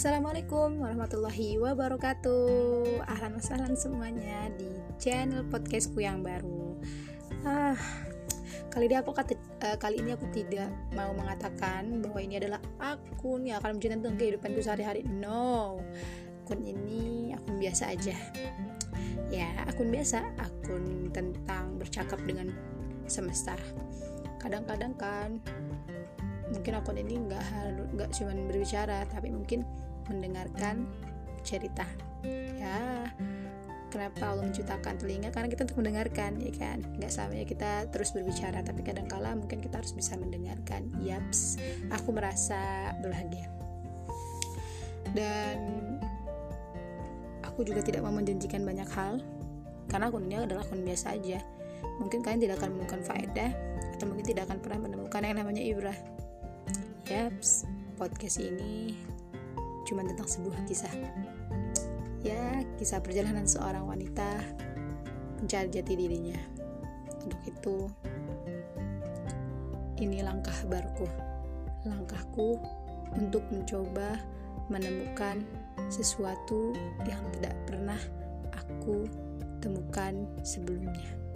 Assalamualaikum warahmatullahi wabarakatuh. Ahlan wasahlan semuanya di channel podcastku yang baru. Ah, Kali ini aku kata, uh, kali ini aku tidak mau mengatakan bahwa ini adalah akun yang akan menceritakan tentang kehidupanku sehari-hari. No Akun ini akun biasa aja. Ya akun biasa Akun tentang bercakap dengan semesta. Kadang-kadang kan mungkin akun ini nggak nggak cuma berbicara tapi mungkin mendengarkan cerita. Ya kenapa Allah menciptakan telinga? Karena kita untuk mendengarkan ya kan? Nggak samanya kita terus berbicara tapi kadang-kala mungkin kita harus bisa mendengarkan. Yaps aku merasa bahagia dan aku juga tidak mau menjanjikan banyak hal karena akun ini adalah akun biasa aja. Mungkin kalian tidak akan menemukan faedah atau mungkin tidak akan pernah menemukan yang namanya ibrah Yaps, podcast ini cuma tentang sebuah kisah. Ya, kisah perjalanan seorang wanita mencari jati dirinya. Untuk itu, ini langkah baruku. Langkahku untuk mencoba menemukan sesuatu yang tidak pernah aku temukan sebelumnya.